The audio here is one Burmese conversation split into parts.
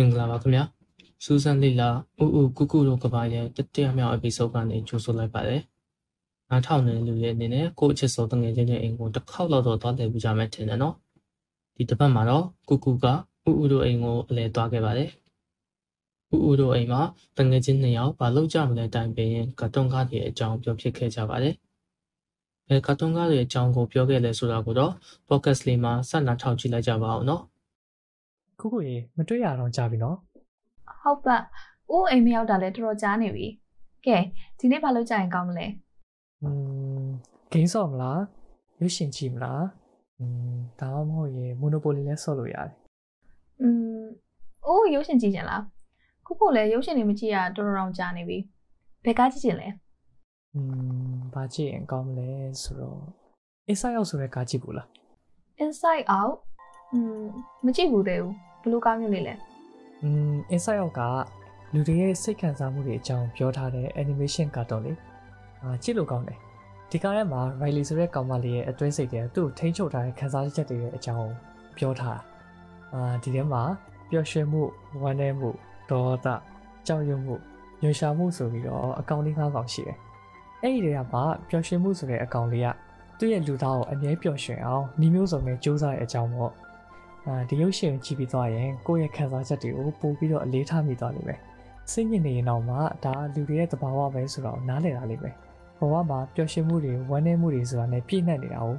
မင်္ဂလာပါခင်ဗျာစူဇန်လီလာဥဥကုကုတို့ကဘာရဲ့တတိယမြောက် episode ကနေကြိုဆိုလိုက်ပါတယ်နားထောင်နေတဲ့လူတွေအနေနဲ့ကိုယ့်အချစ်ဆုံးတငယ်ချင်းရဲ့အိမ်ကိုတစ်ခေါက်လောက်တော့သွားတယ်ပြကြမယ်ထင်တယ်နော်ဒီတစ်ပတ်မှာတော့ကုကုကဥဥတို့အိမ်ကိုအလဲသွားခဲ့ပါတယ်ဥဥတို့အိမ်မှာတငယ်ချင်းနှစ်ယောက်ဘာလုပ်ကြမလဲတိုင်ပင်ကတ်တွန်းကားတွေအကြောင်းပြောဖြစ်ခဲ့ကြပါတယ်အဲကတ်တွန်းကားတွေအကြောင်းကိုပြောခဲ့လဲဆိုတာကိုတော့ podcast လေးမှာဆက်နာထောက်ကြည့်လိုက်ကြပါအောင်နော် ခုခုရေမတွေ့ရတော့ကြာပြီနော် ဟုတ်ပါဦးအိမ်မရောက်တာလဲတော်တော်ကြာနေပြီကဲဒီနေ့ဘာလုပ်ကြရင်ကောင်းမလဲ อืมဂိမ်းဆော့မလားရွှေရှင်ကြည့်မလားอืมဒါမှမဟုတ်ရေမိုနိုပိုလီလဲဆော့လို့ရတယ် อืมဦးရုပ်ရှင်ကြည့်ကြလားခုခုလဲရုပ်ရှင်တွေမကြည့်ရတော်တော်တော်ကြာနေပြီဘယ်ကားကြည့်ကြလဲ อืมဘာကြည့်ရင်ကောင်းမလဲဆိုတော့ inside out ဆိုတဲ့ကားကြည့်ဘူးလား inside out อืมမကြည့်ဘူးသေးဘူး ဘယ်လိုကားမျိုးလေးလဲอืม inside out ကလူတွေရဲ့စိတ်ခံစားမှုတွေအကြောင်းပြောထားတဲ့ animation cartoon လေးအာကြည့်လို့ကောင်းတယ်ဒီကားထဲမှာ Riley ဆိုတဲ့ကောင်မလေးရဲ့အတွင်းစိတ်တွေသူ့ကိုထိန်းချုပ်ထားတဲ့ခံစားချက်တွေရဲ့အကြောင်းပြောထားတာအာဒီထဲမှာပျော်ရွှင်မှုဝမ်းနည်းမှုဒေါသကြောက်ရွံ့မှုညှို့ရှာမှုဆိုပြီးတော့အကောင်လေး၅ကောင်ရှိတယ်အဲ့ဒီတွေကမှပျော်ရွှင်မှုဆိုတဲ့အကောင်လေးကသူ့ရဲ့လူသားကိုအမြဲပျော်ရွှင်အောင်နှီးမျိုးစုံနဲ့စူးစမ်းတဲ့အကြောင်းပေါ့အာ ဒီရုပ်ရှင်ကိုကြည့်ပြီးသွားရင်ကိုယ့်ရဲ့ခံစားချက်တွေကိုပို့ပြီးတော့အလေးထားမိသွားလိမ့်မယ်စိတ်ညစ်နေရင်တော့မှဒါလူတွေရဲ့သဘာဝပဲဆိုတော့နားလည်တာလိမ့်မယ်ဘဝမှာပျော်ရွှင်မှုတွေဝမ်းနည်းမှုတွေဆိုတာနဲ့ပြည့်နှက်နေတာကို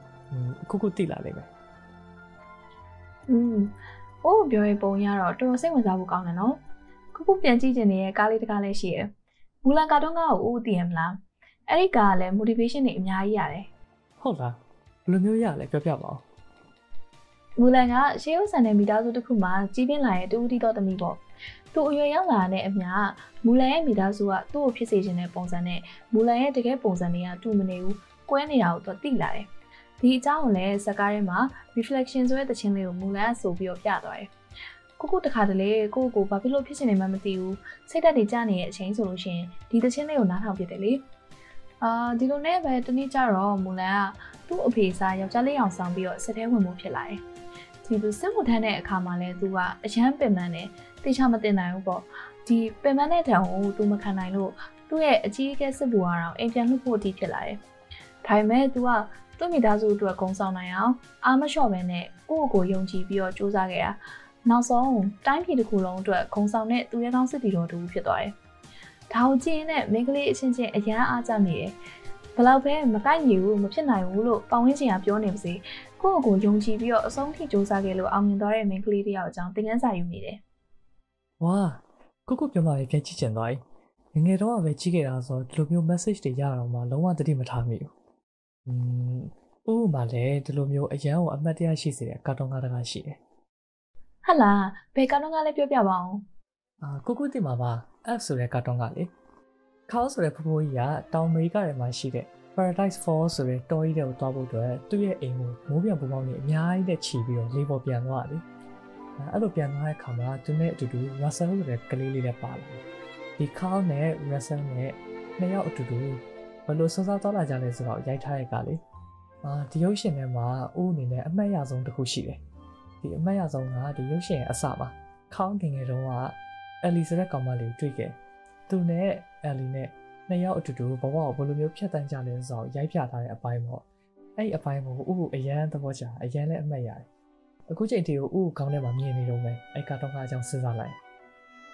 အခုခုသိလာလိမ့်မယ်อืมဦးပြောရင်ပုံရတော့တော်တော်စိတ်ဝင်စားဖို့ကောင်းတယ်နော်ခုခုပြန်ကြည့်ချင်နေတဲ့ကားလေးတစ်ကားလေးရှိရယ်မူလန်ကာတွန်းကားကိုဦးသိရမလားအဲ့ဒီကားကလည်း motivation တွေအများကြီးရတယ်ဟုတ်လားဘယ်လိုမျိုးရလဲပြောပြပါဦး မူလန်ကရှေးဥဆန်တဲ့မိသားစုတစ်ခုမှာကြီးပြင်းလာတဲ့တူဦးတီတော်သမီးပေါ့သူအရွယ်ရောက်လာတဲ့အမျှမူလန်ရဲ့မိသားစုကသူ့ကိုဖြစ်စေခြင်းတဲ့ပုံစံနဲ့မူလန်ရဲ့တကယ်ပုံစံတွေကတူမနေဘူးကွဲနေတာကိုသူသိလာတယ်ဒီအကြောင်းကိုလည်းဇက်ကားထဲမှာ reflection ဆိုတဲ့တခြင်းလေးကိုမူလန်ကဆိုပြီးတော့ပြသွားတယ်ကိုကိုတခါတလေကိုကိုဘာဖြစ်လို့ဖြစ်နေမှမသိဘူးစိတ်ဓာတ်တွေကျနေတဲ့အချိန်ဆိုလို့ရှိရင်ဒီတခြင်းလေးကိုနားထောင်ပြတယ်လေ အာဒီလိုနဲ့ပဲတနေ့ကျတော့မူလန်ကသူ့အဖေစားယောက်ျားလေးအောင်ဆောင်ပြီးတော့စက်ထဲဝင်မှုဖြစ်လာတယ်ဒီသူစစ်မှုထမ်းတဲ့အခါမှာလဲသူကအရန်ပင်ပန်းတယ်တေချာမတင်နိုင်ဘူးပေါ့ဒီပင်ပန်းတဲ့တံကိုသူမခံနိုင်လို့သူ့ရဲ့အကြီးအကဲစစ်ဘူကတော့အိမ်ပြန်လှုပ်ဖို့အထိဖြစ်လာတယ်ဒါပေမဲ့သူကသူ့မိသားစုအတွက်ဂုံဆောင်နိုင်အောင်အာမလျှော့ပဲနဲ့ကိုယ့်ကိုယ်ယုံကြည်ပြီးတော့စူးစမ်းခဲ့တာနောက်ဆုံးတိုင်းပြည်တစ်ခုလုံးအတွက်ဂုံဆောင်တဲ့သူရဲကောင်းစစ်တီတော်တူဖြစ်သွားတယ် ဒါကိုကြည့်ရင်လည်းမိန်းကလေးအချင်းချင်းအရန်အားကြမိတယ်ဘလောက်ပဲမကိုက်ညီဘူးမဖြစ်နိုင်ဘူးလို့ပတ်ဝန်းကျင်ကပြောနေပါစေကိုယ့်ကိုယ်ယုံကြည်ပြီးတော့အဆုံးထိစူးစမ်းခဲ့လို့အောင်မြင်သွားတဲ့မိန်းကလေးတယောက်အကြောင်းသင်ခန်းစာယူနေတယ်ဝါကိုကိုပြောမှပဲပြန်ကြည့်ချင်သွားပြီငငယ်တော့ပဲကြည့်ခဲ့တာဆိုတော့ဒီလိုမျိုး message တွေရတော့မှလုံးဝတတိမထားမိဘူးอืมဥပမာလည်းဒီလိုမျိုးအရန်ကိုအမှတ်တရရှိစေတဲ့ကာတွန်းကားတကားရှိတယ်ဟတ်လာဘယ်ကတော့ကလည်းပြောပြပါအောင်အာကိုကိုတင်မှာပါ F ဆိုတဲ့ကာတွန်းကားလေခေါဆိုတဲ့ဖဖိုးကြီးကတောင်အမေရိကထဲမှာရှိတဲ့ Paradise Fall ဆိုတဲ့တောကြီးတွေကိုတွားဖို့အတွက်သူ့ရဲ့အိမ်ကိုမိုးပြန်ပူပေါင်းနေအများကြီးနဲ့ခြီးပြီးတော့လေးပေါ်ပြန်သွားတယ်အဲ့လိုပြန်သွားတဲ့အခါမှာသူနဲ့အတူတူ Russell ဆိုတဲ့ကလေးလေးလည်းပါလာတယ်ဒီ Carl နဲ့ Russell နဲ့နှစ်ယောက်အတူတူဘယ်လိုစစောသွားလာကြလဲဆိုတော့ရိုက်ထားတဲ့ကလေအာဒီရုပ်ရှင်ထဲမှာဦးအနေနဲ့အမှတ်ရဆုံးတစ်ခုရှိတယ်ဒီအမှတ်ရဆုံးကဒီရုပ်ရှင်ရဲ့အစမှာ Carl ငယ်ငယ်တုန်းက Ellie ဆိုတဲ့ကောင်မလေးကိုတွေ့ခဲ့သူနဲ့ Ellie နဲ့နှစ်ယောက်အတူတူဘဝကိုဘယ်လိုမျိုးဖြတ်တန်းကြလဲဆိုတော့ရိုက်ပြထားတဲ့အပိုင်းပေါ့အဲ့ဒီအပိုင်းကိုဥအရန်သဘောကျအရန်လည်းအမှတ်ရတယ်အခုချိန်ထိကိုဥခေါင်းထဲမှာမြင်နေတော့မယ်အဲ့ကာတွန်းကားအကြောင်းစဉ်းစားလိုက်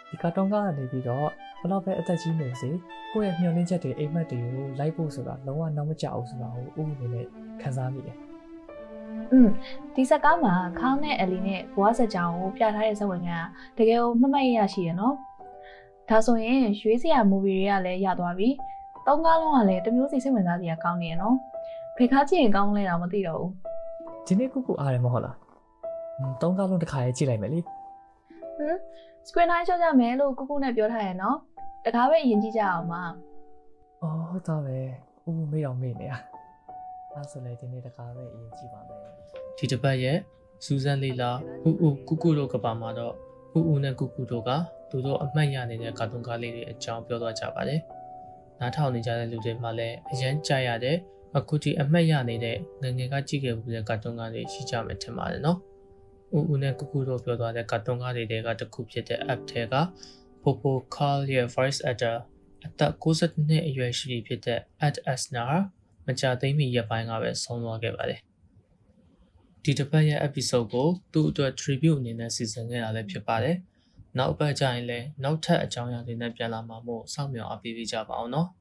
ဒီကာတွန်းကားကနေပြီးတော့ဘယ်တော့ပဲအသက်ကြီးနေစေကိုယ့်ရဲ့မျှော်လင့်ချက်တွေအိမ်မက်တွေကိုလိုက်ဖို့ဆိုတာလုံးဝနောက်မကျအောင်ဆိုတာကိုဥအနေနဲ့ခံစားမိတယ် อืมဒီဇက်ကားမှာခေါင်းနဲ့အလီနဲ့ဘွားဇက်ကြောင်ကိုပြထားတဲ့ဇက်ဝင်ကတကယ်ကိုမမတ်ရရှိရနော်ဒါဆိုရင်ရွေးစရာ movie တွေကလည်းရသွားပြီသုံးကားလုံးကလည်းတမျိုးစီစိတ်ဝင်စားစရာကောင်းနေရနော်ဖေကားကြည့်ရင်ကောင်းလဲတော့မသိတော့ဘူးဒီနေ့ကုကုအားရမဟုတ်လားသုံးကားလုံးတစ်ခါရေးကြည့်လိုက်မယ်လေဟမ် screen time ရှော့ကြမယ်လို့ကုကုနဲ့ပြောထားရနော်တကားပဲယဉ်ကြည့်ကြအောင်ပါအော်ဒါပဲဦးမေးတော့မေးနေရ အဲ့ဆိုလေဒီနေ့တစ်ခါပဲအရင်ကြည့်ပါမယ်ဒီတစ်ပတ်ရဲ့စူဇန်လီလာဥဥကုကုတို့ကပါမှာတော့ဥဥနဲ့ကုကုတို့ကသူတို့အမှတ်ရနေတဲ့ကာတွန်းကားလေးတွေအကြောင်းပြောသွားကြပါတယ်။နားထောင်နေကြတဲ့လူတွေမှလည်းအရန်ကြရတဲ့အခုထိအမှတ်ရနေတဲ့ငယ်ငယ်ကကြည့်ခဲ့မှုတဲ့ကာတွန်းကားတွေရှိကြမယ်ထင်ပါတယ်နော်။ဦးဦးနဲ့ကုကုတို့ပြောသွားတဲ့ကာတွန်းကားတွေတဲကတစ်ခုဖြစ်တဲ့ app ထဲက Popo Carl ရဲ့ voice actor အသက်62နှစ်အရွယ်ရှိပြီဖြစ်တဲ့ Ed Asner မကြသိမီရက်ပိုင်းကပဲဆုံးသွားခဲ့ပါတယ်။ဒီတစ်ပတ်ရဲ့ episode ကိုသူ့အတွက် tribute အနေနဲ့စီစဉ်ခဲ့တာလည်းဖြစ်ပါတယ်။နောက်အပတ်ကျရင်လည်းနောက်ထပ်အကြောင်းအရာတွေနဲ့ပြန်လာမှာမို့စောင့်မျှော်အားပေးကြပါအောင်နော်။